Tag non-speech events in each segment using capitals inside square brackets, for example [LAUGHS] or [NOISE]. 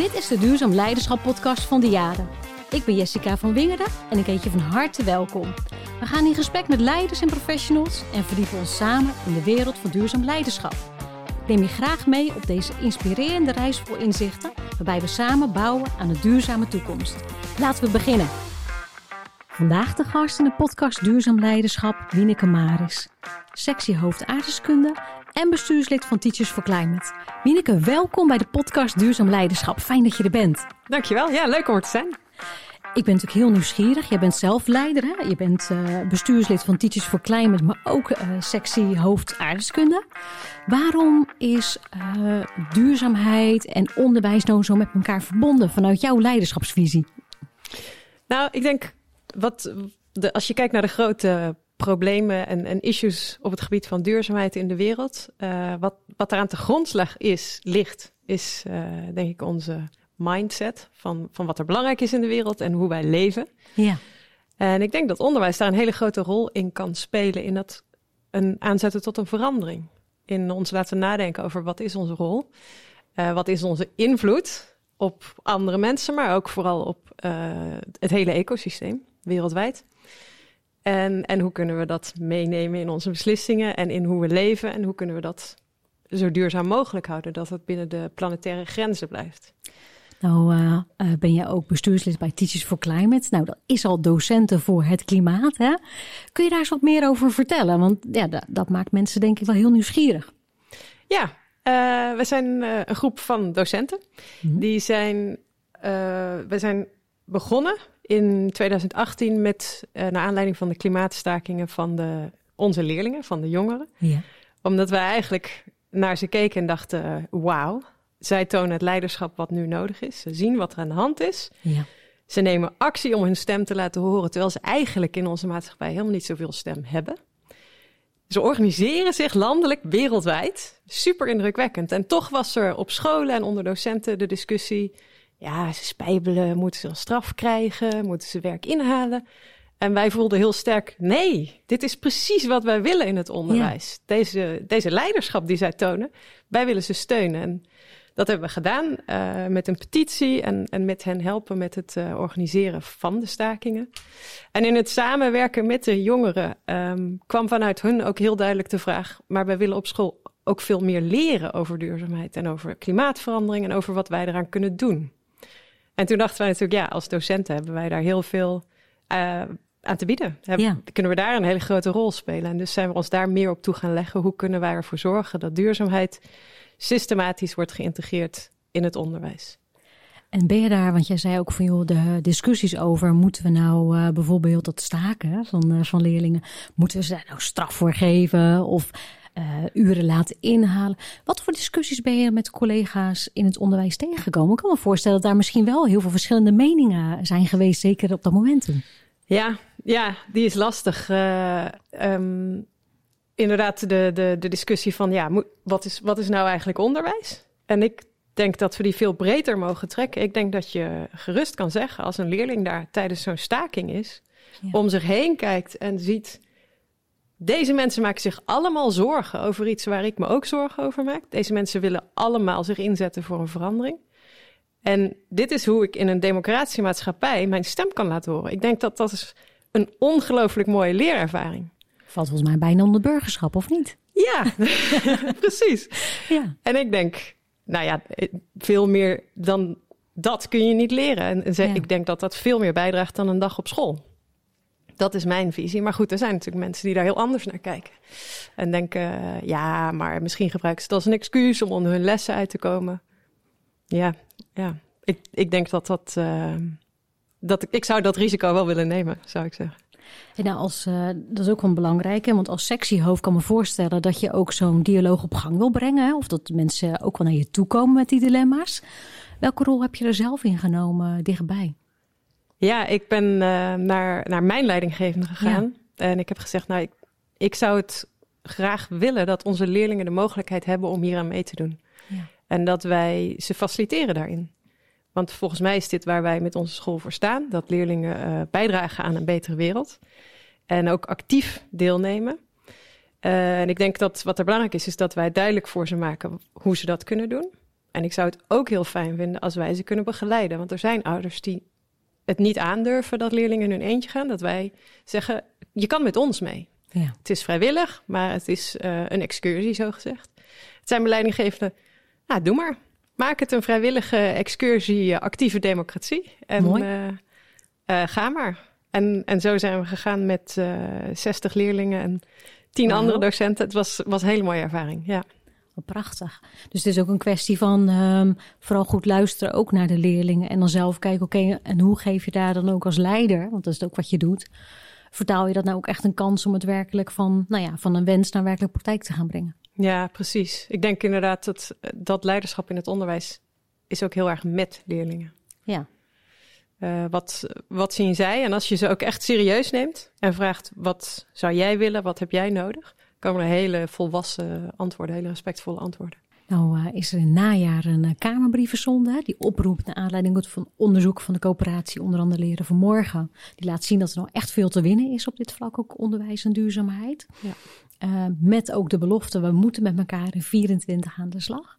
Dit is de Duurzaam Leiderschap podcast van de Jaren. Ik ben Jessica van Wingerden en ik heet je van harte welkom. We gaan in gesprek met leiders en professionals en verdiepen ons samen in de wereld van duurzaam leiderschap. Neem je graag mee op deze inspirerende reis vol inzichten, waarbij we samen bouwen aan een duurzame toekomst. Laten we beginnen. Vandaag de gast in de podcast Duurzaam Leiderschap, Wieneke Maris. Sectiehoofd aardeskunde en bestuurslid van Teachers for Climate. Wieneke, welkom bij de podcast Duurzaam Leiderschap. Fijn dat je er bent. Dankjewel. Ja, leuk om er te zijn. Ik ben natuurlijk heel nieuwsgierig. Jij bent zelf leider. Hè? Je bent uh, bestuurslid van Teachers for Climate, maar ook uh, sectiehoofd aardeskunde. Waarom is uh, duurzaamheid en onderwijs nou zo met elkaar verbonden vanuit jouw leiderschapsvisie? Nou, ik denk wat de, als je kijkt naar de grote problemen en, en, issues op het gebied van duurzaamheid in de wereld, uh, wat, wat eraan te grondslag is, ligt, is uh, denk ik onze mindset van, van wat er belangrijk is in de wereld en hoe wij leven. Ja. En ik denk dat onderwijs daar een hele grote rol in kan spelen in dat een aanzetten tot een verandering. In ons laten nadenken over wat is onze rol, uh, wat is onze invloed op andere mensen, maar ook vooral op het hele ecosysteem wereldwijd. En, en hoe kunnen we dat meenemen in onze beslissingen en in hoe we leven en hoe kunnen we dat zo duurzaam mogelijk houden, dat het binnen de planetaire grenzen blijft. Nou, uh, uh, ben jij ook bestuurslid bij Teachers for Climate. Nou, dat is al docenten voor het klimaat. Hè? Kun je daar eens wat meer over vertellen? Want ja, dat, dat maakt mensen denk ik wel heel nieuwsgierig. Ja, uh, we zijn een groep van docenten. Mm -hmm. Die zijn, we zijn begonnen in 2018 met, uh, naar aanleiding van de klimaatstakingen van de, onze leerlingen, van de jongeren. Ja. Omdat wij eigenlijk naar ze keken en dachten, uh, wauw, zij tonen het leiderschap wat nu nodig is. Ze zien wat er aan de hand is. Ja. Ze nemen actie om hun stem te laten horen, terwijl ze eigenlijk in onze maatschappij helemaal niet zoveel stem hebben. Ze organiseren zich landelijk, wereldwijd. Super indrukwekkend. En toch was er op scholen en onder docenten de discussie ja, ze spijbelen, moeten ze een straf krijgen, moeten ze werk inhalen. En wij voelden heel sterk, nee, dit is precies wat wij willen in het onderwijs. Ja. Deze, deze leiderschap die zij tonen, wij willen ze steunen. En dat hebben we gedaan uh, met een petitie en, en met hen helpen met het uh, organiseren van de stakingen. En in het samenwerken met de jongeren um, kwam vanuit hun ook heel duidelijk de vraag, maar wij willen op school ook veel meer leren over duurzaamheid en over klimaatverandering en over wat wij eraan kunnen doen. En toen dachten wij natuurlijk, ja, als docenten hebben wij daar heel veel uh, aan te bieden. Hebben, ja. Kunnen we daar een hele grote rol spelen? En dus zijn we ons daar meer op toe gaan leggen. Hoe kunnen wij ervoor zorgen dat duurzaamheid systematisch wordt geïntegreerd in het onderwijs? En ben je daar, want jij zei ook van joh, de discussies over, moeten we nou uh, bijvoorbeeld dat staken van, uh, van leerlingen, moeten we ze daar nou straf voor geven? Of uh, uren laten inhalen. Wat voor discussies ben je met collega's in het onderwijs tegengekomen? Ik kan me voorstellen dat daar misschien wel heel veel verschillende meningen zijn geweest, zeker op dat momentum. Ja, ja die is lastig. Uh, um, inderdaad, de, de, de discussie van ja, wat is, wat is nou eigenlijk onderwijs? En ik denk dat we die veel breder mogen trekken. Ik denk dat je gerust kan zeggen als een leerling daar tijdens zo'n staking is, ja. om zich heen kijkt en ziet deze mensen maken zich allemaal zorgen over iets waar ik me ook zorgen over maak. Deze mensen willen allemaal zich inzetten voor een verandering. En dit is hoe ik in een democratische maatschappij mijn stem kan laten horen. Ik denk dat dat is een ongelooflijk mooie leerervaring. Valt volgens mij bijna onder burgerschap, of niet? Ja, [LAUGHS] precies. Ja. En ik denk, nou ja, veel meer dan dat kun je niet leren. En, en ja. ik denk dat dat veel meer bijdraagt dan een dag op school. Dat is mijn visie. Maar goed, er zijn natuurlijk mensen die daar heel anders naar kijken. En denken, uh, ja, maar misschien gebruiken ze het als een excuus om onder hun lessen uit te komen. Ja, ja. Ik, ik denk dat dat. Uh, dat ik, ik zou dat risico wel willen nemen, zou ik zeggen. En nou, als, uh, dat is ook wel belangrijk, want als sectiehoofd kan me voorstellen dat je ook zo'n dialoog op gang wil brengen. Of dat mensen ook wel naar je toe komen met die dilemma's. Welke rol heb je er zelf in genomen dichtbij? Ja, ik ben uh, naar, naar mijn leidinggevende gegaan. Ja. En ik heb gezegd, nou, ik, ik zou het graag willen dat onze leerlingen de mogelijkheid hebben om hier aan mee te doen. Ja. En dat wij ze faciliteren daarin. Want volgens mij is dit waar wij met onze school voor staan. Dat leerlingen uh, bijdragen aan een betere wereld. En ook actief deelnemen. Uh, en ik denk dat wat er belangrijk is, is dat wij duidelijk voor ze maken hoe ze dat kunnen doen. En ik zou het ook heel fijn vinden als wij ze kunnen begeleiden. Want er zijn ouders die het niet aandurven dat leerlingen in hun eentje gaan. Dat wij zeggen, je kan met ons mee. Ja. Het is vrijwillig, maar het is uh, een excursie, zo gezegd. Het zijn beleidinggevenden, nou, doe maar. Maak het een vrijwillige excursie, actieve democratie. En Mooi. Uh, uh, ga maar. En, en zo zijn we gegaan met 60 leerlingen en 10 Wauw. andere docenten. Het was, was een hele mooie ervaring, ja. Prachtig. Dus het is ook een kwestie van um, vooral goed luisteren ook naar de leerlingen. En dan zelf kijken, oké, en hoe geef je daar dan ook als leider, want dat is ook wat je doet. Vertaal je dat nou ook echt een kans om het werkelijk van, nou ja, van een wens naar werkelijk praktijk te gaan brengen? Ja, precies. Ik denk inderdaad dat dat leiderschap in het onderwijs is ook heel erg met leerlingen. Ja. Uh, wat, wat zien zij? En als je ze ook echt serieus neemt en vraagt: wat zou jij willen? Wat heb jij nodig? Komen er hele volwassen antwoorden, hele respectvolle antwoorden. Nou uh, is er in najaar een uh, Kamerbrief verzonden. Die oproept naar aanleiding van onderzoek van de coöperatie onder andere Leren voor Morgen. Die laat zien dat er nog echt veel te winnen is op dit vlak, ook onderwijs en duurzaamheid. Ja. Uh, met ook de belofte, we moeten met elkaar in 24 aan de slag.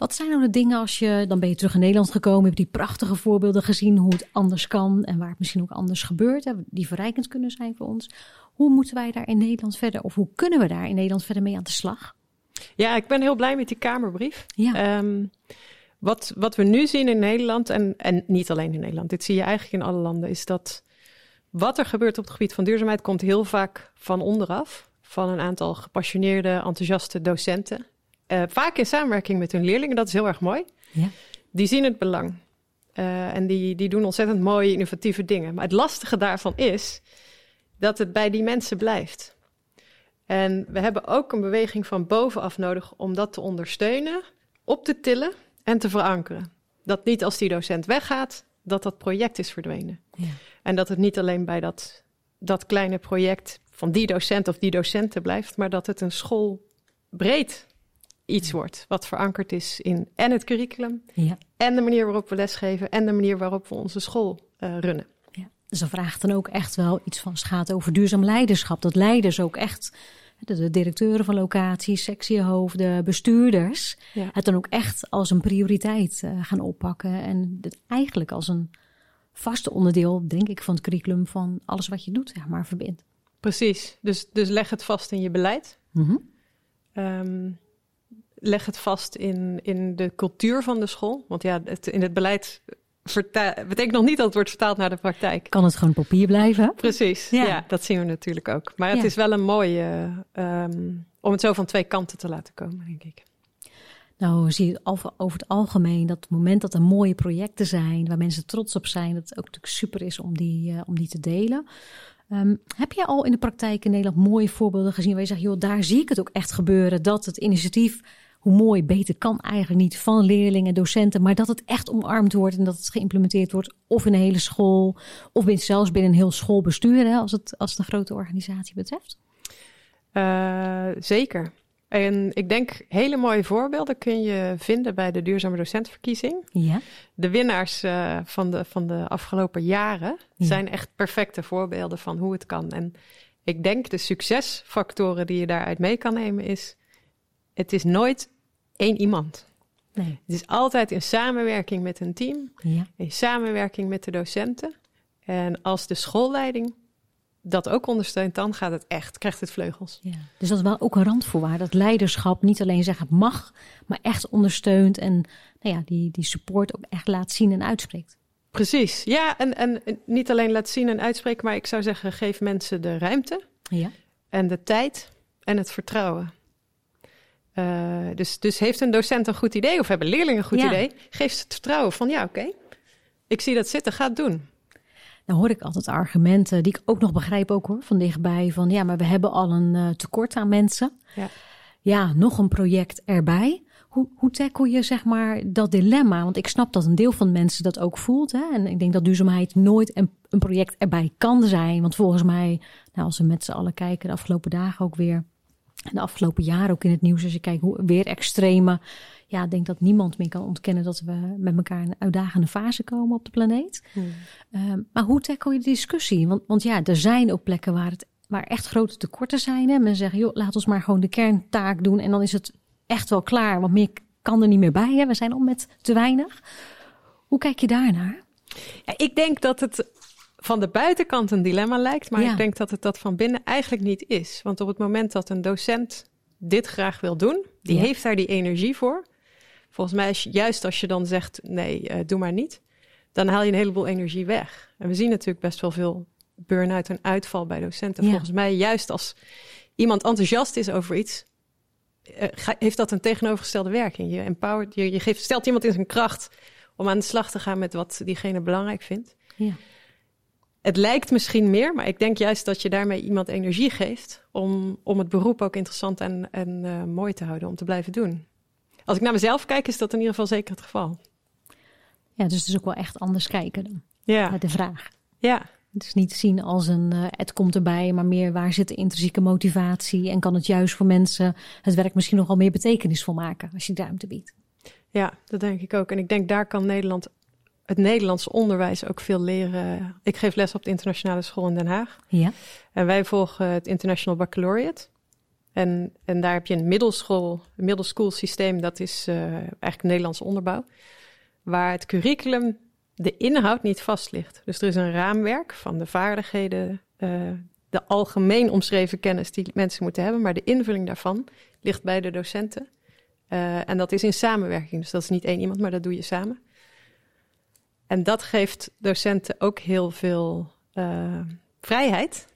Wat zijn nou de dingen als je, dan ben je terug in Nederland gekomen, heb die prachtige voorbeelden gezien hoe het anders kan en waar het misschien ook anders gebeurt, hè, die verrijkend kunnen zijn voor ons. Hoe moeten wij daar in Nederland verder, of hoe kunnen we daar in Nederland verder mee aan de slag? Ja, ik ben heel blij met die Kamerbrief. Ja. Um, wat, wat we nu zien in Nederland, en, en niet alleen in Nederland, dit zie je eigenlijk in alle landen, is dat wat er gebeurt op het gebied van duurzaamheid komt heel vaak van onderaf. Van een aantal gepassioneerde, enthousiaste docenten. Uh, vaak in samenwerking met hun leerlingen, dat is heel erg mooi. Ja. Die zien het belang. Uh, en die, die doen ontzettend mooie, innovatieve dingen. Maar het lastige daarvan is dat het bij die mensen blijft. En we hebben ook een beweging van bovenaf nodig om dat te ondersteunen, op te tillen en te verankeren. Dat niet als die docent weggaat, dat dat project is verdwenen. Ja. En dat het niet alleen bij dat, dat kleine project van die docent of die docenten blijft, maar dat het een schoolbreed iets wordt. Wat verankerd is in en het curriculum, Ja. en de manier waarop we lesgeven, en de manier waarop we onze school uh, runnen. Ja. Dus dan vraagt dan ook echt wel iets van, het gaat over duurzaam leiderschap. Dat leiders ook echt, de, de directeuren van locaties, sectiehoofden, bestuurders, Ja. het dan ook echt als een prioriteit uh, gaan oppakken. En het eigenlijk als een vaste onderdeel, denk ik, van het curriculum van alles wat je doet, zeg maar, verbindt. Precies. Dus, dus leg het vast in je beleid. Mm Um, leg het vast in, in de cultuur van de school. Want ja, het, in het beleid betekent nog niet dat het wordt vertaald naar de praktijk. Kan het gewoon papier blijven? Precies, Ja. ja, dat zien we natuurlijk ook. Maar het Ja. is wel een mooie um, om het zo van twee kanten te laten komen, denk ik. Nou, zie je over, het algemeen dat het moment dat er mooie projecten zijn, waar mensen trots op zijn, dat het ook natuurlijk super is om die, uh, om die te delen. Um, heb jij al in de praktijk in Nederland mooie voorbeelden gezien waar je zegt, joh, daar zie ik het ook echt gebeuren, dat het initiatief, hoe mooi, beter kan eigenlijk niet, van leerlingen, docenten, maar dat het echt omarmd wordt en dat het geïmplementeerd wordt, of in een hele school, of zelfs binnen een heel schoolbestuur, hè, als, het, als het een grote organisatie betreft? Uh, zeker. En ik denk hele mooie voorbeelden kun je vinden bij de duurzame docentenverkiezing. Ja. De winnaars uh, van, de, van de afgelopen jaren Ja. zijn echt perfecte voorbeelden van hoe het kan. En ik denk de succesfactoren die je daaruit mee kan nemen is... het is nooit één iemand. Nee. Het is altijd in samenwerking met een team, Ja. in samenwerking met de docenten. En als de schoolleiding dat ook ondersteunt, dan gaat het echt, krijgt het vleugels. Ja. Dus dat is wel ook een randvoorwaarde. Dat leiderschap niet alleen zeggen het mag, maar echt ondersteunt en nou ja, die, die support ook echt laat zien en uitspreekt. Precies, ja, en, en niet alleen laat zien en uitspreken, maar ik zou zeggen, geef mensen de ruimte Ja. en de tijd en het vertrouwen. Uh, dus, dus heeft een docent een goed idee of hebben leerlingen een goed Ja. idee, geef ze het vertrouwen van ja, oké, ik zie dat zitten, ga het doen. Dan hoor ik altijd argumenten die ik ook nog begrijp ook hoor, van dichtbij. Van ja, maar we hebben al een uh, tekort aan mensen. Ja. Ja, nog een project erbij. Hoe, hoe tackle je zeg maar dat dilemma? Want ik snap dat een deel van de mensen dat ook voelt. Hè? En ik denk dat duurzaamheid nooit een, een project erbij kan zijn. Want volgens mij, nou, als we met z'n allen kijken, de afgelopen dagen ook weer. En de afgelopen jaren ook in het nieuws, als je kijkt hoe weer extreme. Ja, ik denk dat niemand meer kan ontkennen dat we met elkaar in een uitdagende fase komen op de planeet. Hmm. Um, maar hoe tackle je de discussie? Want, want ja, er zijn ook plekken waar, het, waar echt grote tekorten zijn. Hè? Men zegt, joh, laat ons maar gewoon de kerntaak doen en dan is het echt wel klaar. Want meer kan er niet meer bij. Hè? We zijn al met te weinig. Hoe kijk je daarnaar? Ja, ik denk dat het van de buitenkant een dilemma lijkt, maar ik denk dat het dat van binnen eigenlijk niet is. Want op het moment dat een docent dit graag wil doen, die heeft daar die energie voor. Volgens mij, is, juist als je dan zegt: nee, uh, doe maar niet, dan haal je een heleboel energie weg. En we zien natuurlijk best wel veel burn-out en uitval bij docenten. Volgens mij, juist als iemand enthousiast is over iets, uh, heeft dat een tegenovergestelde werking. Je empowert, je, je geeft, stelt iemand in zijn kracht om aan de slag te gaan met wat diegene belangrijk vindt. Ja. Het lijkt misschien meer, maar ik denk juist dat je daarmee iemand energie geeft om, om het beroep ook interessant en, en uh, mooi te houden, om te blijven doen. Als ik naar mezelf kijk, is dat in ieder geval zeker het geval. Ja, dus het is ook wel echt anders kijken dan. Ja. De vraag. Ja. Het is niet zien als een uh, het komt erbij, maar meer waar zit de intrinsieke motivatie en kan het juist voor mensen het werk misschien nogal meer betekenisvol maken als je ruimte biedt. Ja, dat denk ik ook. En ik denk daar kan Nederland, het Nederlands onderwijs ook veel leren. Ik geef les op de internationale school in Den Haag. Ja. En wij volgen het International Baccalaureate. En, en daar heb je een middelschool, een middelschool systeem, dat is uh, eigenlijk Nederlandse onderbouw. Waar het curriculum, de inhoud niet vast ligt. Dus er is een raamwerk van de vaardigheden, uh, de algemeen omschreven kennis die mensen moeten hebben. Maar de invulling daarvan ligt bij de docenten. Uh, en dat is in samenwerking. Dus dat is niet één iemand, maar dat doe je samen. En dat geeft docenten ook heel veel uh, vrijheid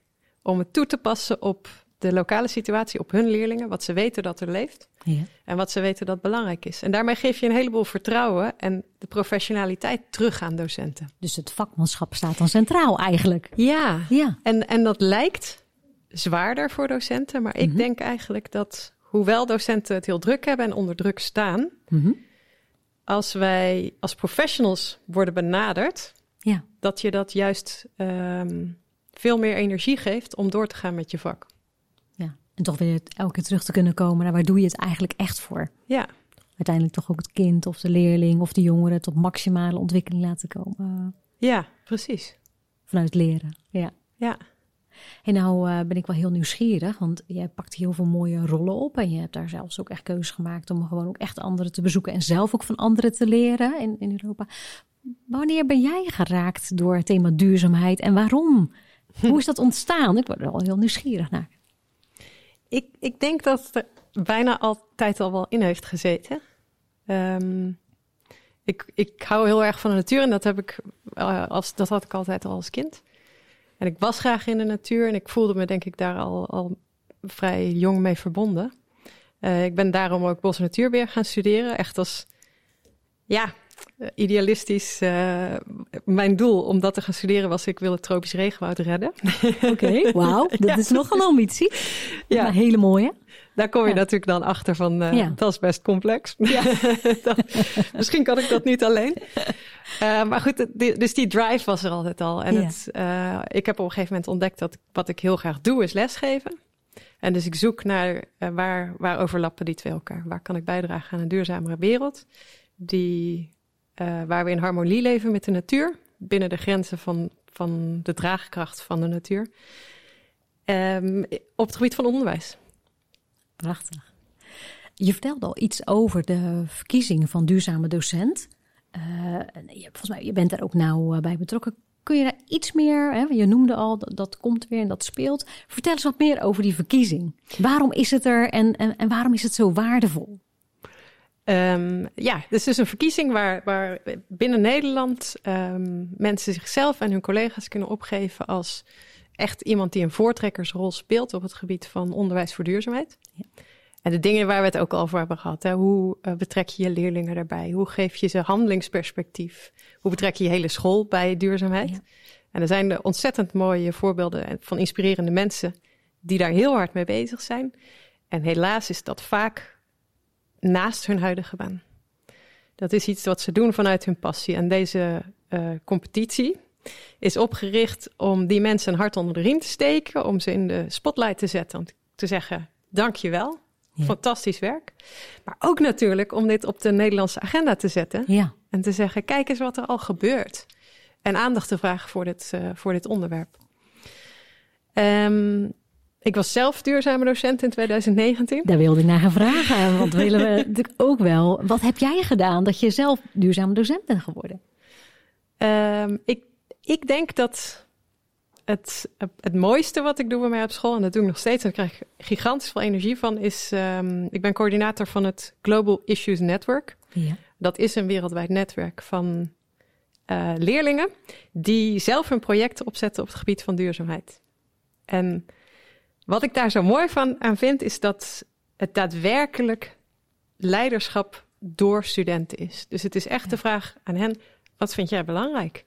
om het toe te passen op de lokale situatie, op hun leerlingen, wat ze weten dat er leeft ja. en wat ze weten dat belangrijk is. En daarmee geef je een heleboel vertrouwen en de professionaliteit terug aan docenten. Dus het vakmanschap staat dan centraal eigenlijk. Ja, ja. En, en dat lijkt zwaarder voor docenten, maar ik mm -hmm. denk eigenlijk dat hoewel docenten het heel druk hebben en onder druk staan, mm -hmm. Als wij als professionals worden benaderd, ja. dat je dat juist um, veel meer energie geeft om door te gaan met je vak. Ja, en toch weer elke keer terug te kunnen komen naar waar doe je het eigenlijk echt voor? Ja. Uiteindelijk toch ook het kind of de leerling of de jongere tot maximale ontwikkeling laten komen. Ja, precies. Vanuit leren, ja. Ja. En nou uh, ben ik wel heel nieuwsgierig, want jij pakt heel veel mooie rollen op. En je hebt daar zelfs ook echt keuzes gemaakt om gewoon ook echt anderen te bezoeken. En zelf ook van anderen te leren in, in Europa. Wanneer ben jij geraakt door het thema duurzaamheid en waarom? [LAUGHS] Hoe is dat ontstaan? Ik word er al heel nieuwsgierig naar. Ik, ik denk dat het er bijna altijd al wel in heeft gezeten. Um, ik, ik hou heel erg van de natuur en dat, heb ik, uh, als, dat had ik altijd al als kind. En ik was graag in de natuur en ik voelde me denk ik daar al, al vrij jong mee verbonden. Uh, ik ben daarom ook bos- en natuurbeheer gaan studeren. Echt als, ja, idealistisch. Uh, mijn doel om dat te gaan studeren was, ik wil het tropisch regenwoud redden. Oké, okay, [LAUGHS] wauw. Dat ja. is nog een ambitie. Ja. Maar hele mooie. Daar kom je ja. natuurlijk dan achter van, uh, ja. dat is best complex. Ja. [LAUGHS] dat, misschien kan ik dat niet alleen. Uh, maar goed, die, dus die drive was er altijd al. En het, uh, ik heb op een gegeven moment ontdekt dat wat ik heel graag doe is lesgeven. En dus ik zoek naar waar, waar overlappen die twee elkaar? Waar kan ik bijdragen aan een duurzamere wereld? Die, waar we in harmonie leven met de natuur. Binnen de grenzen van, van de draagkracht van de natuur. Um, op het gebied van onderwijs. Prachtig. Je vertelde al iets over de verkiezing van duurzame docent. Uh, je, volgens mij, je bent daar ook nauw bij betrokken. Kun je daar iets meer, hè, je noemde al, dat, dat, komt weer en dat speelt. Vertel eens wat meer over die verkiezing. Waarom is het er en, en, en waarom is het zo waardevol? Um, ja, dus is een verkiezing waar, waar binnen Nederland um, mensen zichzelf en hun collega's kunnen opgeven als echt iemand die een voortrekkersrol speelt op het gebied van onderwijs voor duurzaamheid. Ja. En de dingen waar we het ook al over hebben gehad. Hè? Hoe uh, betrek je je leerlingen daarbij? Hoe geef je ze handelingsperspectief? Hoe betrek je je hele school bij duurzaamheid? Ja. En er zijn ontzettend mooie voorbeelden van inspirerende mensen die daar heel hard mee bezig zijn. En helaas is dat vaak naast hun huidige baan. Dat is iets wat ze doen vanuit hun passie. En deze uh, competitie, is opgericht om die mensen een hart onder de riem te steken, om ze in de spotlight te zetten, om te zeggen: dankjewel, ja. fantastisch werk. Maar ook natuurlijk om dit op de Nederlandse agenda te zetten ja. en te zeggen: kijk eens wat er al gebeurt. En aandacht te vragen voor dit, uh, voor dit onderwerp. Um, ik was zelf duurzame docent in 2019. Daar wilde ik naar gaan vragen, want willen we [LAUGHS] natuurlijk ook wel. Wat heb jij gedaan dat je zelf duurzame docent bent geworden? Um, ik, ik denk dat het, het mooiste wat ik doe bij mij op school, en dat doe ik nog steeds, en daar krijg ik gigantisch veel energie van, is um, ik ben coördinator van het Global Issues Network. Ja. Dat is een wereldwijd netwerk van uh, leerlingen die zelf een project opzetten op het gebied van duurzaamheid. En wat ik daar zo mooi van aan vind, is dat het daadwerkelijk leiderschap door studenten is. Dus het is echt de vraag aan hen: wat vind jij belangrijk?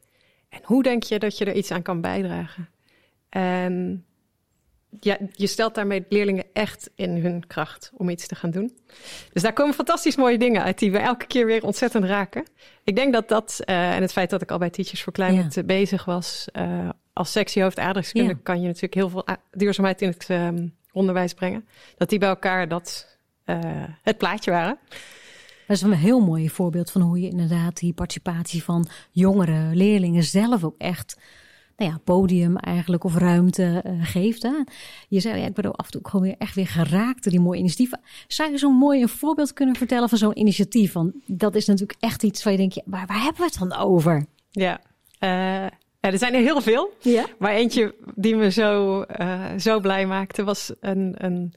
En hoe denk je dat je er iets aan kan bijdragen? En ja, je stelt daarmee leerlingen echt in hun kracht om iets te gaan doen. Dus daar komen fantastisch mooie dingen uit die we elke keer weer ontzettend raken. Ik denk dat dat, uh, en het feit dat ik al bij Teachers for Climate ja. bezig was, uh, als sectiehoofd aardrijkskunde ja. kan je natuurlijk heel veel duurzaamheid in het um, onderwijs brengen. Dat die bij elkaar dat uh, het plaatje waren. Dat is een heel mooi voorbeeld van hoe je inderdaad die participatie van jongere leerlingen zelf ook echt nou ja, podium eigenlijk of ruimte uh, geeft. Hè? Je zei, ja, ik ben ook af en toe gewoon weer echt weer geraakt door die mooie initiatieven. Zou je zo'n mooi een voorbeeld kunnen vertellen van zo'n initiatief? Want dat is natuurlijk echt iets waar je denkt, waar, waar hebben we het dan over? Ja, uh, ja, er zijn er heel veel. Ja? Maar eentje die me zo, uh, zo blij maakte was een, een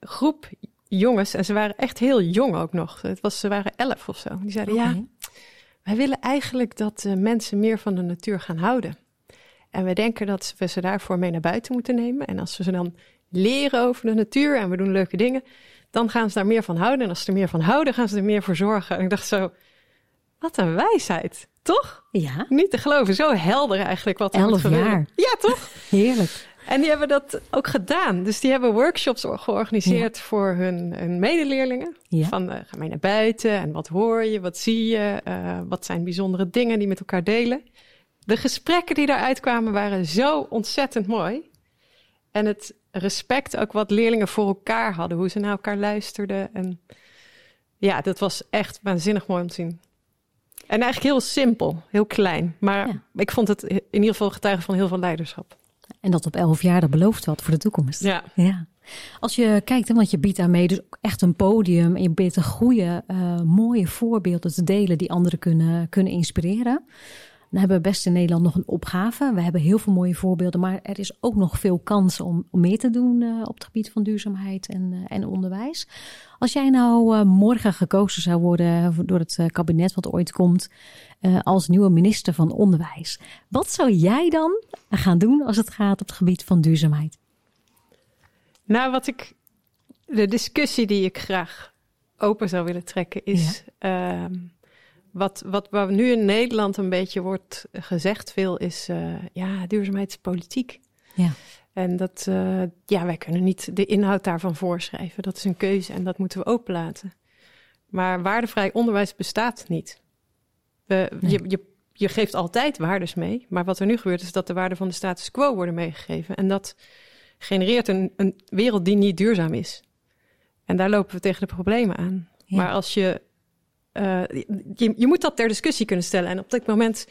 groep jongens. En ze waren echt heel jong ook nog. Het was, ze waren elf of zo. Die zeiden, okay. ja, wij willen eigenlijk dat mensen meer van de natuur gaan houden. En we denken dat we ze daarvoor mee naar buiten moeten nemen. En als we ze dan leren over de natuur en we doen leuke dingen, dan gaan ze daar meer van houden. En als ze er meer van houden, gaan ze er meer voor zorgen. En ik dacht zo, wat een wijsheid, toch? Ja. Niet te geloven, zo helder eigenlijk wat er Elf jaar. Ja, toch? Heerlijk. En die hebben dat ook gedaan. Dus die hebben workshops georganiseerd ja. voor hun, hun medeleerlingen. Ja. Van uh, ga mee naar buiten en wat hoor je, wat zie je, uh, wat zijn bijzondere dingen die met elkaar delen. De gesprekken die daaruit kwamen waren zo ontzettend mooi. En het respect ook wat leerlingen voor elkaar hadden, hoe ze naar elkaar luisterden. En ja, dat was echt waanzinnig mooi om te zien. En eigenlijk heel simpel, heel klein. Maar ja. ik vond het in ieder geval getuigen van heel veel leiderschap. En dat op elf jaar, dat belooft wat voor de toekomst. Ja. ja. Als je kijkt, want je biedt daarmee dus echt een podium. En je biedt een goede, uh, mooie voorbeelden te delen die anderen kunnen, kunnen inspireren. Dan hebben we best in Nederland nog een opgave. We hebben heel veel mooie voorbeelden, maar er is ook nog veel kansen om, om meer te doen uh, op het gebied van duurzaamheid en, uh, en onderwijs. Als jij nou uh, morgen gekozen zou worden door het kabinet wat ooit komt als nieuwe minister van Onderwijs, wat zou jij dan gaan doen als het gaat op het gebied van duurzaamheid? Nou, wat ik, de discussie die ik graag open zou willen trekken is. Ja. Wat, wat, wat nu in Nederland een beetje wordt gezegd veel is, uh, ja, duurzaamheidspolitiek. Ja. En dat, uh, ja, wij kunnen niet de inhoud daarvan voorschrijven. Dat is een keuze en dat moeten we openlaten. Maar waardevrij onderwijs bestaat niet. We, nee. je, je, je geeft altijd waardes mee, maar wat er nu gebeurt is dat de waarden van de status quo worden meegegeven. En dat genereert een, een wereld die niet duurzaam is. En daar lopen we tegen de problemen aan. Ja. Maar als je uh, je, je, moet dat ter discussie kunnen stellen. En op dit moment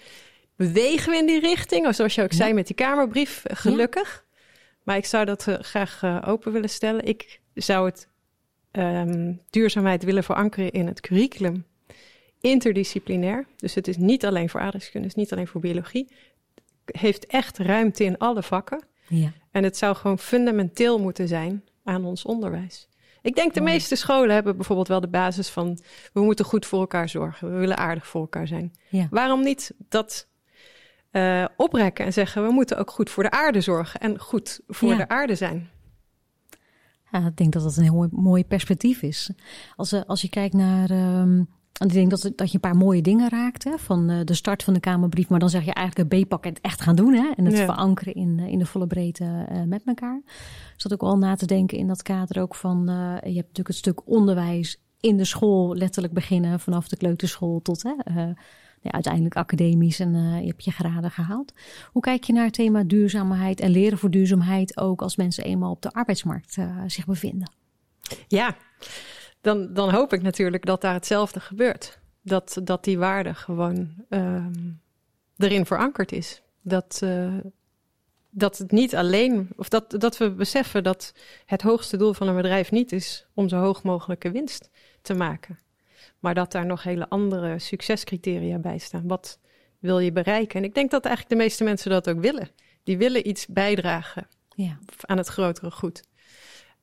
bewegen we in die richting. Zoals je ook ja. zei met die Kamerbrief, gelukkig. Ja. Maar ik zou dat uh, graag uh, open willen stellen. Ik zou het um, duurzaamheid willen verankeren in het curriculum. Interdisciplinair. Dus het is niet alleen voor aardrijkskunde, het is niet alleen voor biologie. Het heeft echt ruimte in alle vakken. Ja. En het zou gewoon fundamenteel moeten zijn aan ons onderwijs. Ik denk de meeste scholen hebben bijvoorbeeld wel de basis van we moeten goed voor elkaar zorgen. We willen aardig voor elkaar zijn. Ja. Waarom niet dat uh, oprekken en zeggen we moeten ook goed voor de aarde zorgen en goed voor ja. de aarde zijn? Ja, ik denk dat dat een heel mooi, perspectief is. Als, uh, als je kijkt naar. Um, ik denk dat, dat je een paar mooie dingen raakt hè, van uh, de start van de Kamerbrief. Maar dan zeg je eigenlijk het B-pakket echt gaan doen. Hè, en het ja. verankeren in, in de volle breedte uh, met elkaar. Ik zat ook al na te denken in dat kader ook van... Uh, je hebt natuurlijk het stuk onderwijs in de school letterlijk beginnen. Vanaf de kleuterschool tot hè, ja, uiteindelijk academisch en je hebt je graden gehaald. Hoe kijk je naar het thema duurzaamheid en leren voor duurzaamheid... ook als mensen eenmaal op de arbeidsmarkt zich bevinden? Ja, dan, dan hoop ik natuurlijk dat daar hetzelfde gebeurt. Dat, dat die waarde gewoon um, erin verankerd is. Dat, uh, dat het niet alleen, of dat, dat we beseffen dat het hoogste doel van een bedrijf niet is om zo hoog mogelijke winst te maken. Maar dat daar nog hele andere succescriteria bij staan. Wat wil je bereiken? En ik denk dat eigenlijk de meeste mensen dat ook willen. Die willen iets bijdragen ja. aan het grotere goed.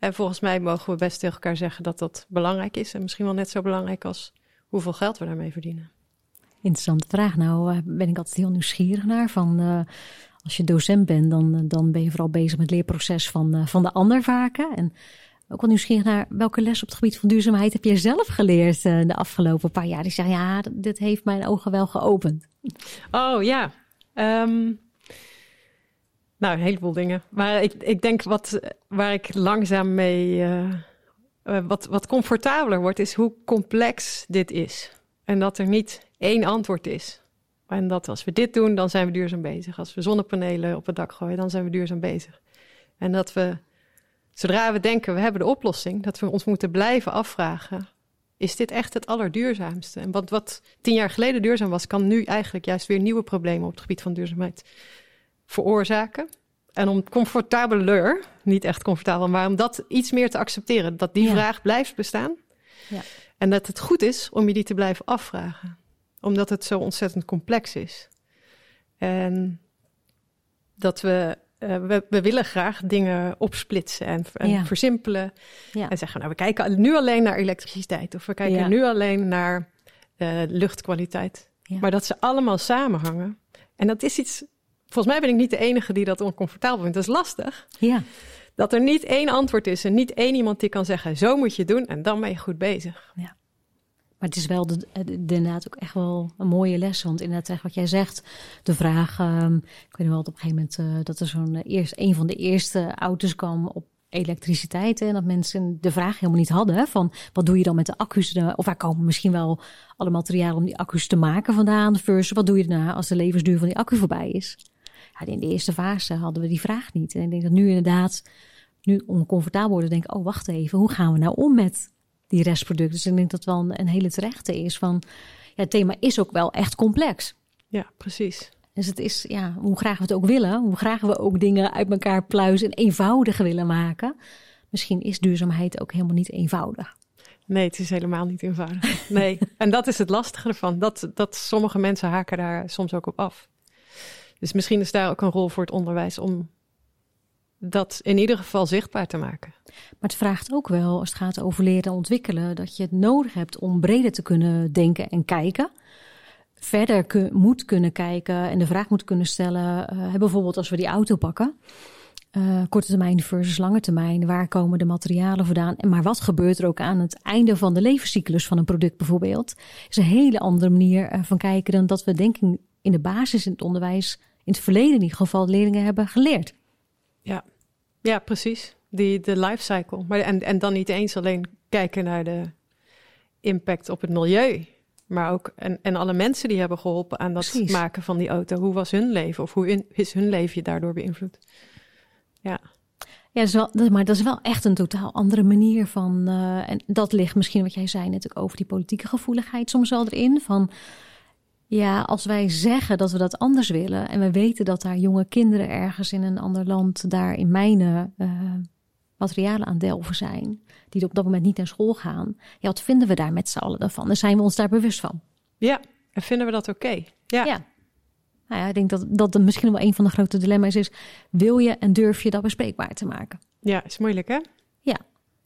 En volgens mij mogen we best tegen elkaar zeggen dat dat belangrijk is. En misschien wel net zo belangrijk als hoeveel geld we daarmee verdienen. Interessante vraag. Nou eh, ben ik altijd heel nieuwsgierig naar. Van, uh, als je docent bent, dan, eh, dan ben je vooral bezig met het leerproces van, van de ander vaker. En ook wel nieuwsgierig naar welke les op het gebied van duurzaamheid heb je zelf geleerd de afgelopen paar jaar? Die zeggen, ja, dit heeft mijn ogen wel geopend. Oh ja. Um, nou, een heleboel dingen. Maar ik, ik denk wat, waar ik langzaam mee uh, wat, wat comfortabeler wordt, is hoe complex dit is. En dat er niet één antwoord is. En dat als we dit doen, dan zijn we duurzaam bezig. Als we zonnepanelen op het dak gooien, dan zijn we duurzaam bezig. En dat we, zodra we denken we hebben de oplossing, dat we ons moeten blijven afvragen: is dit echt het allerduurzaamste? En wat, wat tien jaar geleden duurzaam was, kan nu eigenlijk juist weer nieuwe problemen op het gebied van duurzaamheid veroorzaken. En om comfortabeler, niet echt comfortabel, maar om dat iets meer te accepteren, dat die vraag blijft bestaan. Ja. En dat het goed is om je die te blijven afvragen, omdat het zo ontzettend complex is. En dat we, uh, we, we, willen graag dingen opsplitsen en, en versimpelen. En zeggen, nou, we kijken nu alleen naar elektriciteit of we kijken nu alleen naar uh, luchtkwaliteit. Maar dat ze allemaal samenhangen. En dat is iets volgens mij ben ik niet de enige die dat oncomfortabel vindt. Dat is lastig. Ja. Dat er niet één antwoord is en niet één iemand die kan zeggen: zo moet je het doen en dan ben je goed bezig. Ja. Maar het is wel de, inderdaad ook echt wel een mooie les. Want inderdaad, wat jij zegt, de vraag. Um, ik weet wel dat op een gegeven moment uh, dat er zo'n uh, eerst een van de eerste auto's kwam op elektriciteit. En dat mensen de vraag helemaal niet hadden: van wat doe je dan met de accu's? Of waar komen misschien wel alle materialen om die accu's te maken vandaan? Versus wat doe je daarna als de levensduur van die accu voorbij is? Ja, in de eerste fase hadden we die vraag niet. En ik denk dat nu inderdaad, nu oncomfortabel worden, denk ik, oh wacht even, hoe gaan we nou om met die restproducten? Dus ik denk dat wel een, een hele terechte is van, ja, het thema is ook wel echt complex. Ja, precies. Dus het is, ja, hoe graag we het ook willen, hoe graag we ook dingen uit elkaar pluizen en eenvoudig willen maken. Misschien is duurzaamheid ook helemaal niet eenvoudig. Nee, het is helemaal niet eenvoudig. Nee, [LAUGHS] en dat is het lastige ervan. Dat, dat sommige mensen haken daar soms ook op af. Dus misschien is daar ook een rol voor het onderwijs om dat in ieder geval zichtbaar te maken. Maar het vraagt ook wel, als het gaat over leren en ontwikkelen, dat je het nodig hebt om breder te kunnen denken en kijken. Verder moet kunnen kijken en de vraag moet kunnen stellen. Uh, bijvoorbeeld als we die auto pakken. Uh, korte termijn versus lange termijn. Waar komen de materialen vandaan? En maar wat gebeurt er ook aan het einde van de levenscyclus van een product bijvoorbeeld? is een hele andere manier uh, van kijken dan dat we denken in de basis in het onderwijs in het verleden in ieder geval leerlingen hebben geleerd. Ja, ja precies. Die, de life cycle. Maar, en, en dan niet eens alleen kijken naar de impact op het milieu. Maar ook en, en alle mensen die hebben geholpen aan dat maken van die auto. Hoe was hun leven? Of hoe is hun leven daardoor beïnvloed? Ja. Ja, dat is wel, maar dat is wel echt een totaal andere manier van. Uh, en dat ligt misschien wat jij zei net ook over die politieke gevoeligheid soms wel erin. Van ja, als wij zeggen dat we dat anders willen en we weten dat daar jonge kinderen ergens in een ander land daar in mijnen uh, materialen aan delven zijn, die op dat moment niet naar school gaan, ja, wat vinden we daar met z'n allen van? Dan zijn we ons daar bewust van. Ja, en vinden we dat oké? Ja. ja. Nou ja, ik denk dat dat misschien wel een van de grote dilemma's is. Wil je en durf je dat bespreekbaar te maken? Ja, is moeilijk hè? Ja.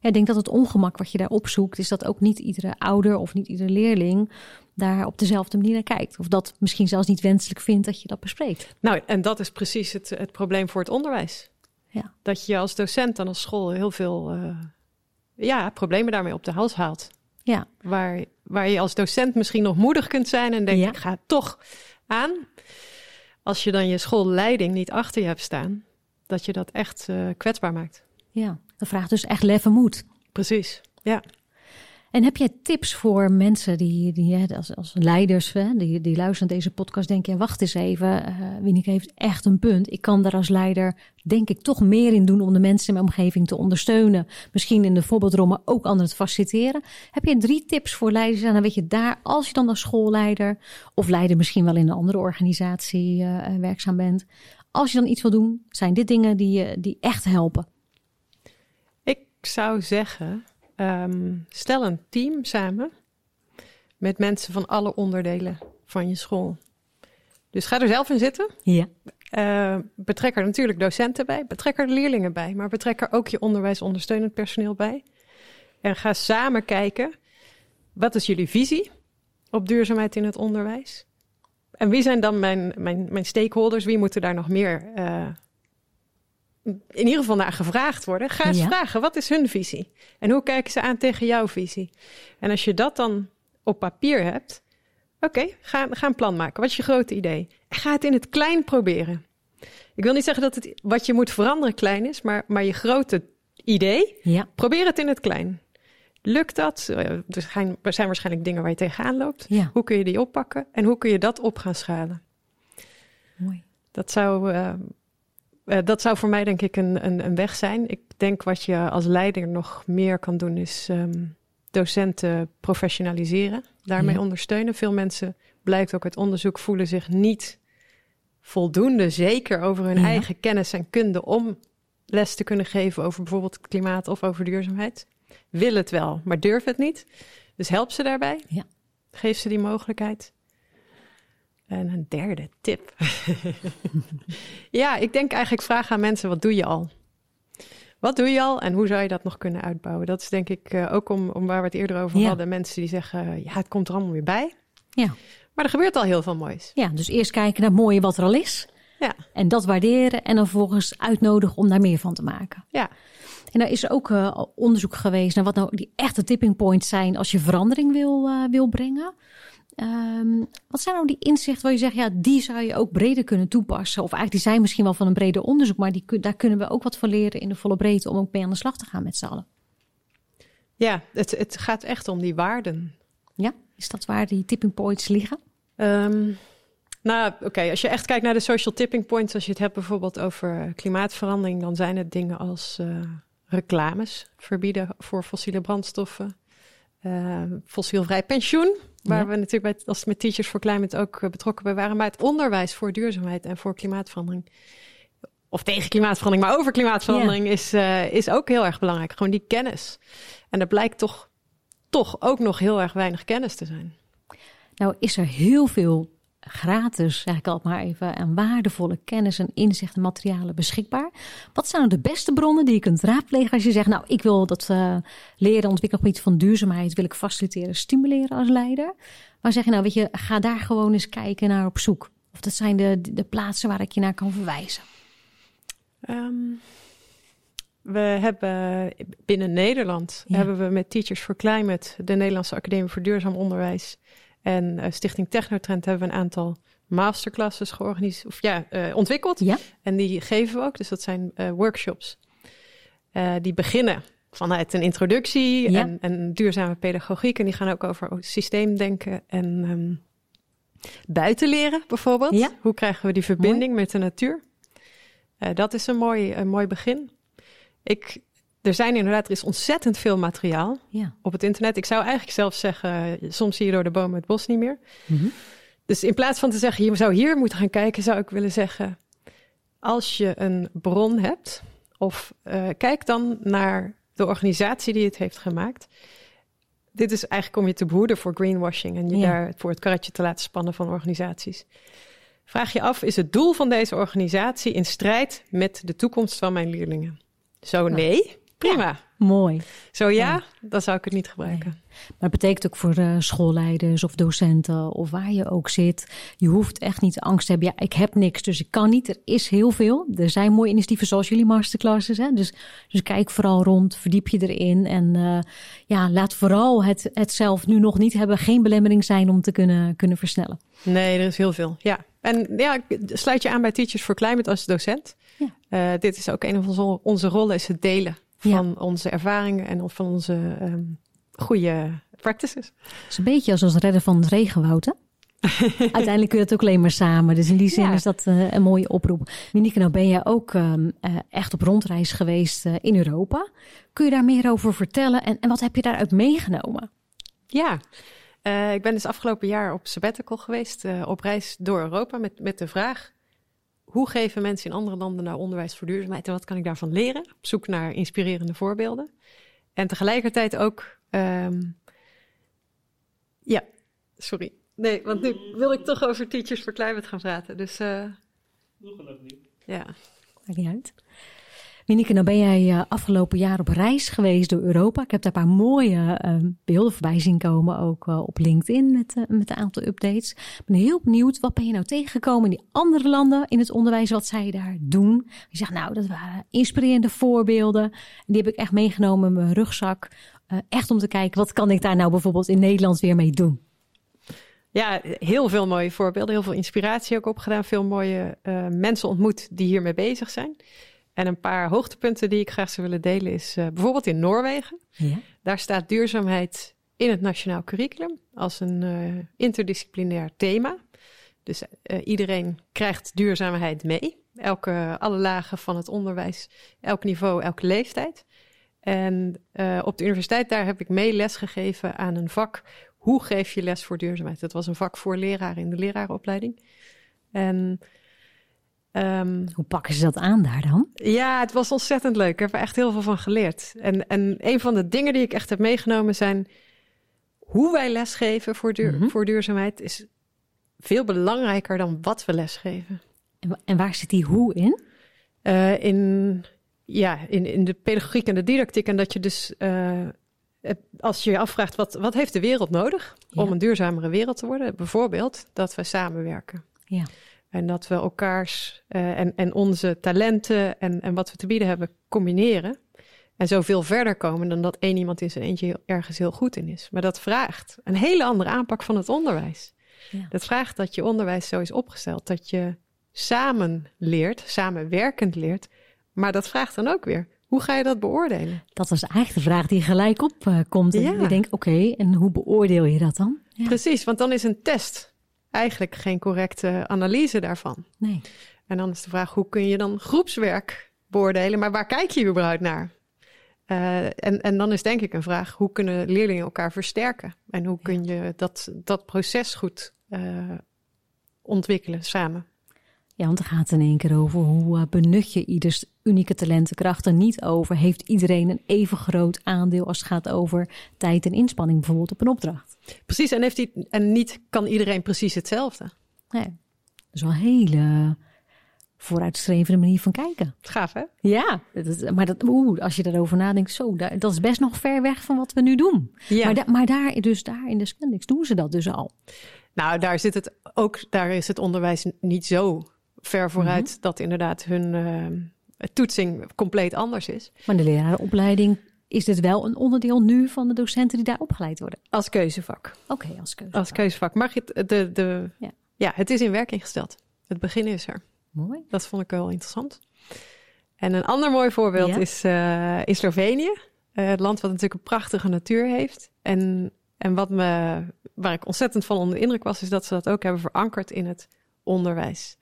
Ik denk dat het ongemak wat je daar opzoekt, is dat ook niet iedere ouder of niet iedere leerling daar op dezelfde manier naar kijkt. Of dat misschien zelfs niet wenselijk vindt dat je dat bespreekt. Nou, en dat is precies het, het probleem voor het onderwijs. Ja. Dat je als docent en als school heel veel uh, ja, problemen daarmee op de hals haalt. Ja. Waar, waar je als docent misschien nog moedig kunt zijn en denkt, ik ga toch aan. Als je dan je schoolleiding niet achter je hebt staan, dat je dat echt uh, kwetsbaar maakt. Ja, dat vraagt dus echt lef en moed. Precies, ja. En heb jij tips voor mensen die, die als, als leiders, hè, die, die luisteren naar deze podcast, denken: ja, wacht eens even, uh, Wienike heeft echt een punt. Ik kan daar als leider, denk ik, toch meer in doen om de mensen in mijn omgeving te ondersteunen. Misschien in de voorbeeldrol, maar ook anderen te faciliteren. Heb je drie tips voor leiders? En dan weet je daar, als je dan als schoolleider of leider misschien wel in een andere organisatie uh, werkzaam bent, als je dan iets wil doen, zijn dit dingen die, die echt helpen? Zou zeggen, um, stel een team samen met mensen van alle onderdelen van je school. Dus ga er zelf in zitten. Ja. Uh, betrek er natuurlijk docenten bij, betrek er leerlingen bij, maar betrek er ook je onderwijsondersteunend personeel bij. En ga samen kijken, wat is jullie visie op duurzaamheid in het onderwijs? En wie zijn dan mijn, mijn, mijn stakeholders? Wie moeten daar nog meer uh, in ieder geval naar gevraagd worden? Ga eens ja. vragen, wat is hun visie? En hoe kijken ze aan tegen jouw visie? En als je dat dan op papier hebt, oké, okay, ga, ga een plan maken. Wat is je grote idee? En ga het in het klein proberen. Ik wil niet zeggen dat het, wat je moet veranderen klein is, maar, maar je grote idee, ja. probeer het in het klein. Lukt dat? Er zijn, er zijn waarschijnlijk dingen waar je tegenaan loopt. Ja. Hoe kun je die oppakken en hoe kun je dat op gaan schalen? Mooi. Dat zou, uh, uh, dat zou voor mij denk ik een, een, een, weg zijn. Ik denk wat je als leider nog meer kan doen is um, docenten professionaliseren. Daarmee Ja. ondersteunen. Veel mensen, blijkt ook uit onderzoek, voelen zich niet voldoende zeker over hun Ja. eigen kennis en kunde om les te kunnen geven over bijvoorbeeld het klimaat of over duurzaamheid. Wil het wel, maar durf het niet. Dus help ze daarbij. Ja. Geef ze die mogelijkheid. En een derde tip. [LAUGHS] ja, ik denk eigenlijk vragen aan mensen: wat doe je al? Wat doe je al en hoe zou je dat nog kunnen uitbouwen? Dat is denk ik uh, ook om, om waar we het eerder over Ja. hadden. Mensen die zeggen: ja, het komt er allemaal weer bij. Ja. Maar er gebeurt al heel veel moois. ja, dus eerst kijken naar het mooie wat er al is. Ja, En dat waarderen en dan vervolgens uitnodigen om daar meer van te maken. ja. En daar is er ook eh, onderzoek geweest naar wat nou die echte tipping points zijn als je verandering wil, eh, wil brengen. Ehm, wat zijn nou die inzichten waar je zegt, ja, die zou je ook breder kunnen toepassen? Of eigenlijk die zijn misschien wel van een breder onderzoek, maar die, daar kunnen we ook wat van leren in de volle breedte om ook mee aan de slag te gaan met z'n allen. ja het, het gaat echt om die waarden. Ja, is dat waar die tipping points liggen? Ehm, nou, oké, als je echt kijkt naar de social tipping points, als je het hebt bijvoorbeeld over klimaatverandering, dan zijn het dingen als eh, reclames verbieden voor fossiele brandstoffen, eh, fossielvrij pensioen, waar Ja. we natuurlijk bij, als met Teachers for Climate ook eh, betrokken bij waren, maar het onderwijs voor duurzaamheid en voor klimaatverandering. Of tegen klimaatverandering, maar over klimaatverandering is, eh, is ook heel erg belangrijk. Gewoon die kennis. En er blijkt toch, toch ook nog heel erg weinig kennis te zijn. Nou, is er heel veel gratis, zeg ik al maar even, aan waardevolle kennis en inzicht en materialen beschikbaar. Wat zijn nou de beste bronnen die je kunt raadplegen als je zegt, nou, ik wil dat eh leren ontwikkelgebied van duurzaamheid, wil ik faciliteren, stimuleren als leider. Maar zeg je nou, weet je, ga daar gewoon eens kijken naar op zoek. Of dat zijn de, de plaatsen waar ik je naar kan verwijzen. Ehm, we hebben binnen Nederland Ja. hebben we met Teachers for Climate, de Nederlandse Academie voor Duurzaam Onderwijs en eh, Stichting Technotrend hebben we een aantal masterclasses georganiseerd, of ja, eh, ontwikkeld. Ja, En die geven we ook. Dus dat zijn eh, workshops. Die beginnen vanuit een introductie Ja. en, en duurzame pedagogiek. En die gaan ook over systeemdenken en buiten leren bijvoorbeeld. Ja. Hoe krijgen we die verbinding met de natuur? Dat is een mooi, een mooi begin. Ik, er zijn inderdaad, er is ontzettend veel materiaal ja. op het internet. Ik zou eigenlijk zelf zeggen, soms zie je door de bomen het bos niet meer. Mhm. Dus in plaats van te zeggen, je zou hier moeten gaan kijken, zou ik willen zeggen, als je een bron hebt, of eh, kijk dan naar de organisatie die het heeft gemaakt. Dit is eigenlijk om je te behoeden voor greenwashing en je Ja. daar voor het karretje te laten spannen van organisaties. Vraag je af, is het doel van deze organisatie in strijd met de toekomst van mijn leerlingen? Zo nee, prima. Mooi. Zo ja, dan zou ik het niet gebruiken. Maar het betekent ook voor eh, schoolleiders of docenten of waar je ook zit. Je hoeft echt niet angst te hebben. Ja, ik heb niks, dus ik kan niet. Er is heel veel. Er zijn mooie initiatieven zoals jullie masterclasses. Hè? Dus, dus kijk vooral rond, verdiep je erin. En eh, ja, laat vooral het, het zelf nu nog niet hebben. Geen belemmering zijn om te kunnen, kunnen versnellen. Nee, er is heel veel. Ja. En ja, sluit je aan bij Teachers for Climate als docent. Ja. Eh, dit is ook een van onze, onze rollen, is het delen Ja. van onze ervaringen en van onze ehm, goede practices. Het is een beetje als het redden van het regenwoud. Hè? [LAUGHS] Uiteindelijk kun je het ook alleen maar samen. Dus in die zin Ja. is dat eh, een mooie oproep. Monique, nou ben jij ook ehm, eh, echt op rondreis geweest eh, in Europa. Kun je daar meer over vertellen? En, en wat heb je daaruit meegenomen? Ja, ik ben dus afgelopen jaar op sabbatical geweest, op reis door Europa met, met de vraag... hoe geven mensen in andere landen nou onderwijs voor duurzaamheid en wat kan ik daarvan leren? Op zoek naar inspirerende voorbeelden. En tegelijkertijd ook, ehm, ja, sorry. Nee, want nu wil ik toch over Teachers for Climate gaan praten. Dus, uh, ja. Maakt niet uit. Minieke, nou ben jij uh, afgelopen jaar op reis geweest door Europa. Ik heb daar een paar mooie uh, beelden voorbij zien komen, ook uh, op LinkedIn met, met een aantal updates. Ik ben heel benieuwd, wat ben je nou tegengekomen in die andere landen in het onderwijs, wat zij daar doen? Je zegt, nou, dat waren inspirerende voorbeelden. Die heb ik echt meegenomen in mijn rugzak. echt om te kijken, wat kan ik daar nou bijvoorbeeld in Nederland weer mee doen? Ja, heel veel mooie voorbeelden, heel veel inspiratie ook opgedaan. Veel mooie mensen ontmoet die hiermee bezig zijn. En een paar hoogtepunten die ik graag zou willen delen is uh, bijvoorbeeld in Noorwegen. Ja. Daar staat duurzaamheid in het nationaal curriculum als een uh, interdisciplinair thema. Dus uh, iedereen krijgt duurzaamheid mee. Elke, alle lagen van het onderwijs, elk niveau, elke leeftijd. En op de universiteit daar heb ik mee les gegeven aan een vak. Hoe geef je les voor duurzaamheid? Dat was een vak voor leraren in de lerarenopleiding. En Um, Hoe pakken ze dat aan daar dan? Ja, het was ontzettend leuk. Ik heb er echt heel veel van geleerd. En, en een van de dingen die ik echt heb meegenomen zijn hoe wij lesgeven voor, duur, mm -hmm. voor duurzaamheid is veel belangrijker dan wat we lesgeven. En, en waar zit die hoe in? Uh, in, ja, in, in de pedagogiek en de didactiek. En dat je dus, uh, als je je afvraagt, wat, wat heeft de wereld nodig ja. om een duurzamere wereld te worden? Bijvoorbeeld dat we samenwerken. Ja. En dat we elkaars uh, en, en onze talenten en, en wat we te bieden hebben combineren. En zoveel verder komen dan dat één iemand in zijn eentje ergens heel goed in is. Maar dat vraagt een hele andere aanpak van het onderwijs. Ja. Dat vraagt dat je onderwijs zo is opgesteld. Dat je samen leert, samenwerkend leert. Maar dat vraagt dan ook weer, hoe ga je dat beoordelen? Dat was eigenlijk de vraag die gelijk op uh, komt. En ja. je denkt, oké, okay, en hoe beoordeel je dat dan? Ja. Precies, want dan is een test eigenlijk geen correcte analyse daarvan. Nee. En dan is de vraag, hoe kun je dan groepswerk beoordelen? Maar waar kijk je überhaupt naar? Uh, en, en dan is denk ik een vraag, hoe kunnen leerlingen elkaar versterken? En hoe kun je dat, dat proces goed uh, ontwikkelen samen? Ja, want het gaat in één keer over hoe uh, benut je ieders unieke talentenkrachten. Niet over heeft iedereen een even groot aandeel als het gaat over tijd en inspanning, bijvoorbeeld op een opdracht. Precies, en, heeft die, en niet kan iedereen precies hetzelfde. Nee, dat is wel een hele vooruitstrevende manier van kijken. Gaaf, hè? Ja, dat is, maar dat, oeh, als je daarover nadenkt, zo, dat is best nog ver weg van wat we nu doen. Ja. Maar, da, maar daar, dus daar in de Scandics doen ze dat dus al. Nou, daar zit het ook, daar is het onderwijs niet zo ver vooruit mm -hmm. dat inderdaad hun uh, toetsing compleet anders is. Maar de lerarenopleiding is dit wel een onderdeel nu van de docenten die daar opgeleid worden? Als keuzevak. Oké, okay, als keuzevak. Als keuzevak. Maar het, de, de, ja. ja, het is in werking gesteld. Het begin is er. Mooi. Dat vond ik wel interessant. En een ander mooi voorbeeld ja. is uh, in Slovenië. Uh, het land wat natuurlijk een prachtige natuur heeft. En, en wat me, waar ik ontzettend van onder de indruk was, is dat ze dat ook hebben verankerd in het onderwijs.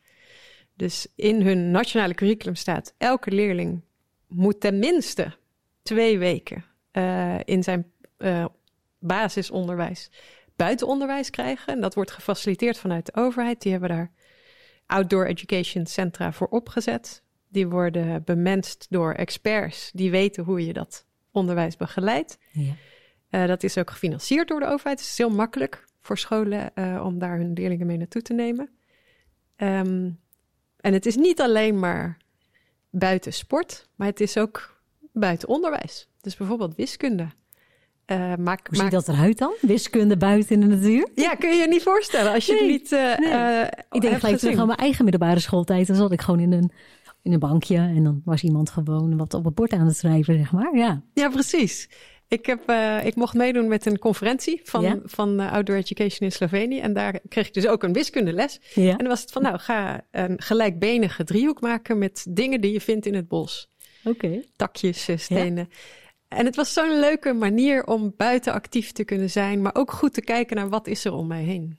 Dus in hun nationale curriculum staat: elke leerling moet tenminste twee weken uh, in zijn uh, basisonderwijs buitenonderwijs krijgen. En dat wordt gefaciliteerd vanuit de overheid. Die hebben daar outdoor education centra voor opgezet. Die worden bemenst door experts die weten hoe je dat onderwijs begeleidt. Ja. Uh, dat is ook gefinancierd door de overheid. Het is heel makkelijk voor scholen om daar hun leerlingen mee naartoe te nemen. Um, en het is niet alleen maar buiten sport, maar het is ook buiten onderwijs. Dus bijvoorbeeld wiskunde. Uh, maak, Hoe ziet dat eruit dan? Wiskunde buiten in de natuur? Ja, kun je je niet voorstellen als je nee, het niet uh, nee. uh, Ik denk gelijk terug aan mijn eigen middelbare schooltijd. Dan zat ik gewoon in een, in een bankje en dan was iemand gewoon wat op het bord aan het schrijven, zeg maar. Ja, ja precies. Ik, heb, uh, ik mocht meedoen met een conferentie van, ja? van uh, Outdoor Education in Slovenië. En daar kreeg ik dus ook een wiskundeles. Ja. En dan was het van, nou, ga een gelijkbenige driehoek maken met dingen die je vindt in het bos. Oké. Okay. Takjes, stenen. Ja. En het was zo'n leuke manier om buiten actief te kunnen zijn, maar ook goed te kijken naar wat is er om mij heen.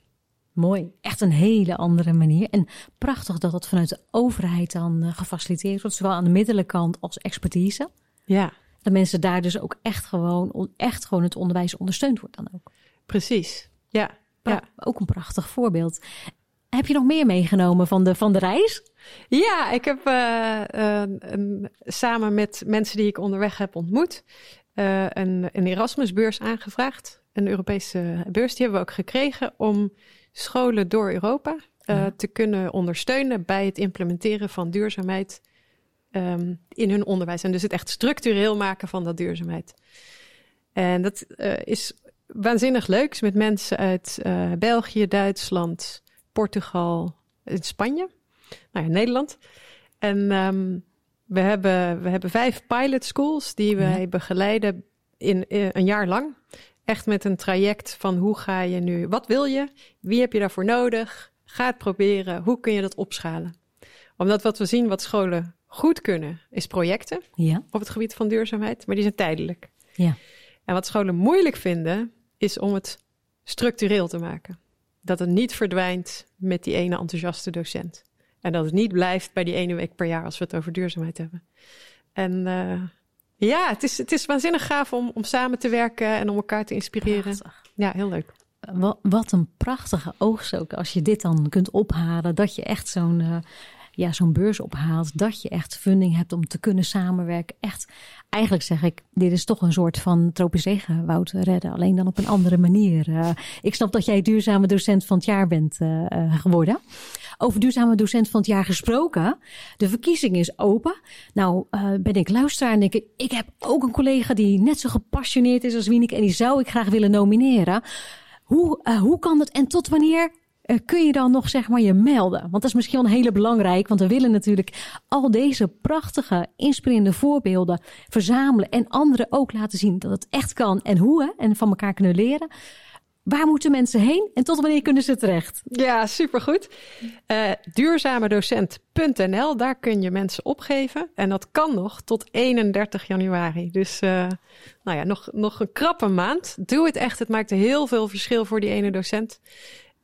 Mooi. Echt een hele andere manier. En prachtig dat dat vanuit de overheid dan uh, gefaciliteerd wordt, zowel aan de middelenkant als expertise. Ja dat mensen daar dus ook echt gewoon, echt gewoon het onderwijs ondersteund wordt dan ook. Precies, ja. ja. Ook een prachtig voorbeeld. Heb je nog meer meegenomen van de, van de reis? Ja, ik heb uh, samen met mensen die ik onderweg heb ontmoet uh, een, een Erasmusbeurs aangevraagd. Een Europese beurs, die hebben we ook gekregen om scholen door Europa ja. te kunnen ondersteunen bij het implementeren van duurzaamheid um, in hun onderwijs. En dus het echt structureel maken van dat duurzaamheid. En dat is waanzinnig leuk met mensen uit België, Duitsland, Portugal, Spanje, nou ja, Nederland. En um, we, hebben, we hebben vijf pilot schools die wij ja. begeleiden in, in, een jaar lang. Echt met een traject van hoe ga je nu, wat wil je, wie heb je daarvoor nodig, ga het proberen, hoe kun je dat opschalen. Omdat wat we zien, wat scholen goed kunnen, is projecten ja. op het gebied van duurzaamheid, maar die zijn tijdelijk. Ja. En wat scholen moeilijk vinden, is om het structureel te maken dat het niet verdwijnt met die ene enthousiaste docent. En dat het niet blijft bij die ene week per jaar als we het over duurzaamheid hebben. En uh, ja, het is, het is waanzinnig gaaf om, om samen te werken en om elkaar te inspireren. Prachtig. Ja, heel leuk. Wat, wat een prachtige oogst ook als je dit dan kunt ophalen. Dat je echt zo'n uh, ja, zo'n beurs ophaalt. Dat je echt funding hebt om te kunnen samenwerken. Echt, eigenlijk zeg ik, dit is toch een soort van tropisch regenwoud redden. Alleen dan op een andere manier. Uh, ik snap dat jij duurzame docent van het jaar bent uh, uh, geworden. Over duurzame docent van het jaar gesproken. De verkiezing is open. Nou ben ik luisteraar en denk ik, ik heb ook een collega die net zo gepassioneerd is als Wieneke. En die zou ik graag willen nomineren. Hoe, hoe kan dat en tot wanneer uh, kun je dan nog zeg maar je melden? Want dat is misschien wel een hele belangrijk, want we willen natuurlijk al deze prachtige, inspirerende voorbeelden verzamelen en anderen ook laten zien dat het echt kan en hoe en van elkaar kunnen leren. Waar moeten mensen heen en tot wanneer kunnen ze terecht? Ja, supergoed. Uh, duurzamedocent.nl, daar kun je mensen opgeven. En dat kan nog tot 31 januari. Dus uh, nou ja, nog, nog een krappe maand. Doe het echt. Het maakt heel veel verschil voor die ene docent.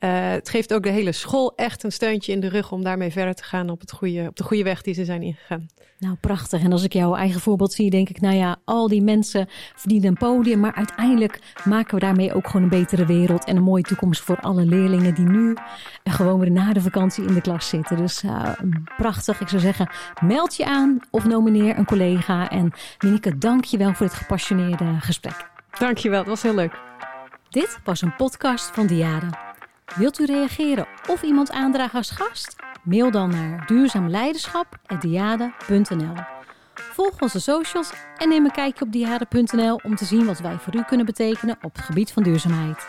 Uh, het geeft ook de hele school echt een steuntje in de rug om daarmee verder te gaan op, het goede, op de goede weg die ze zijn ingegaan. Nou, prachtig. En als ik jouw eigen voorbeeld zie, denk ik, nou ja, al die mensen verdienen een podium, maar uiteindelijk maken we daarmee ook gewoon een betere wereld en een mooie toekomst voor alle leerlingen die nu gewoon weer na de vakantie in de klas zitten. Dus uh, prachtig. Ik zou zeggen, meld je aan of nomineer een collega. En Minike, dank je wel voor dit gepassioneerde gesprek. Dank je wel, het was heel leuk. Dit was een podcast van Diade. Wilt u reageren of iemand aandragen als gast? Mail dan naar duurzaamleiderschap.diade.nl Volg onze socials en neem een kijkje op diade.nl om te zien wat wij voor u kunnen betekenen op het gebied van duurzaamheid.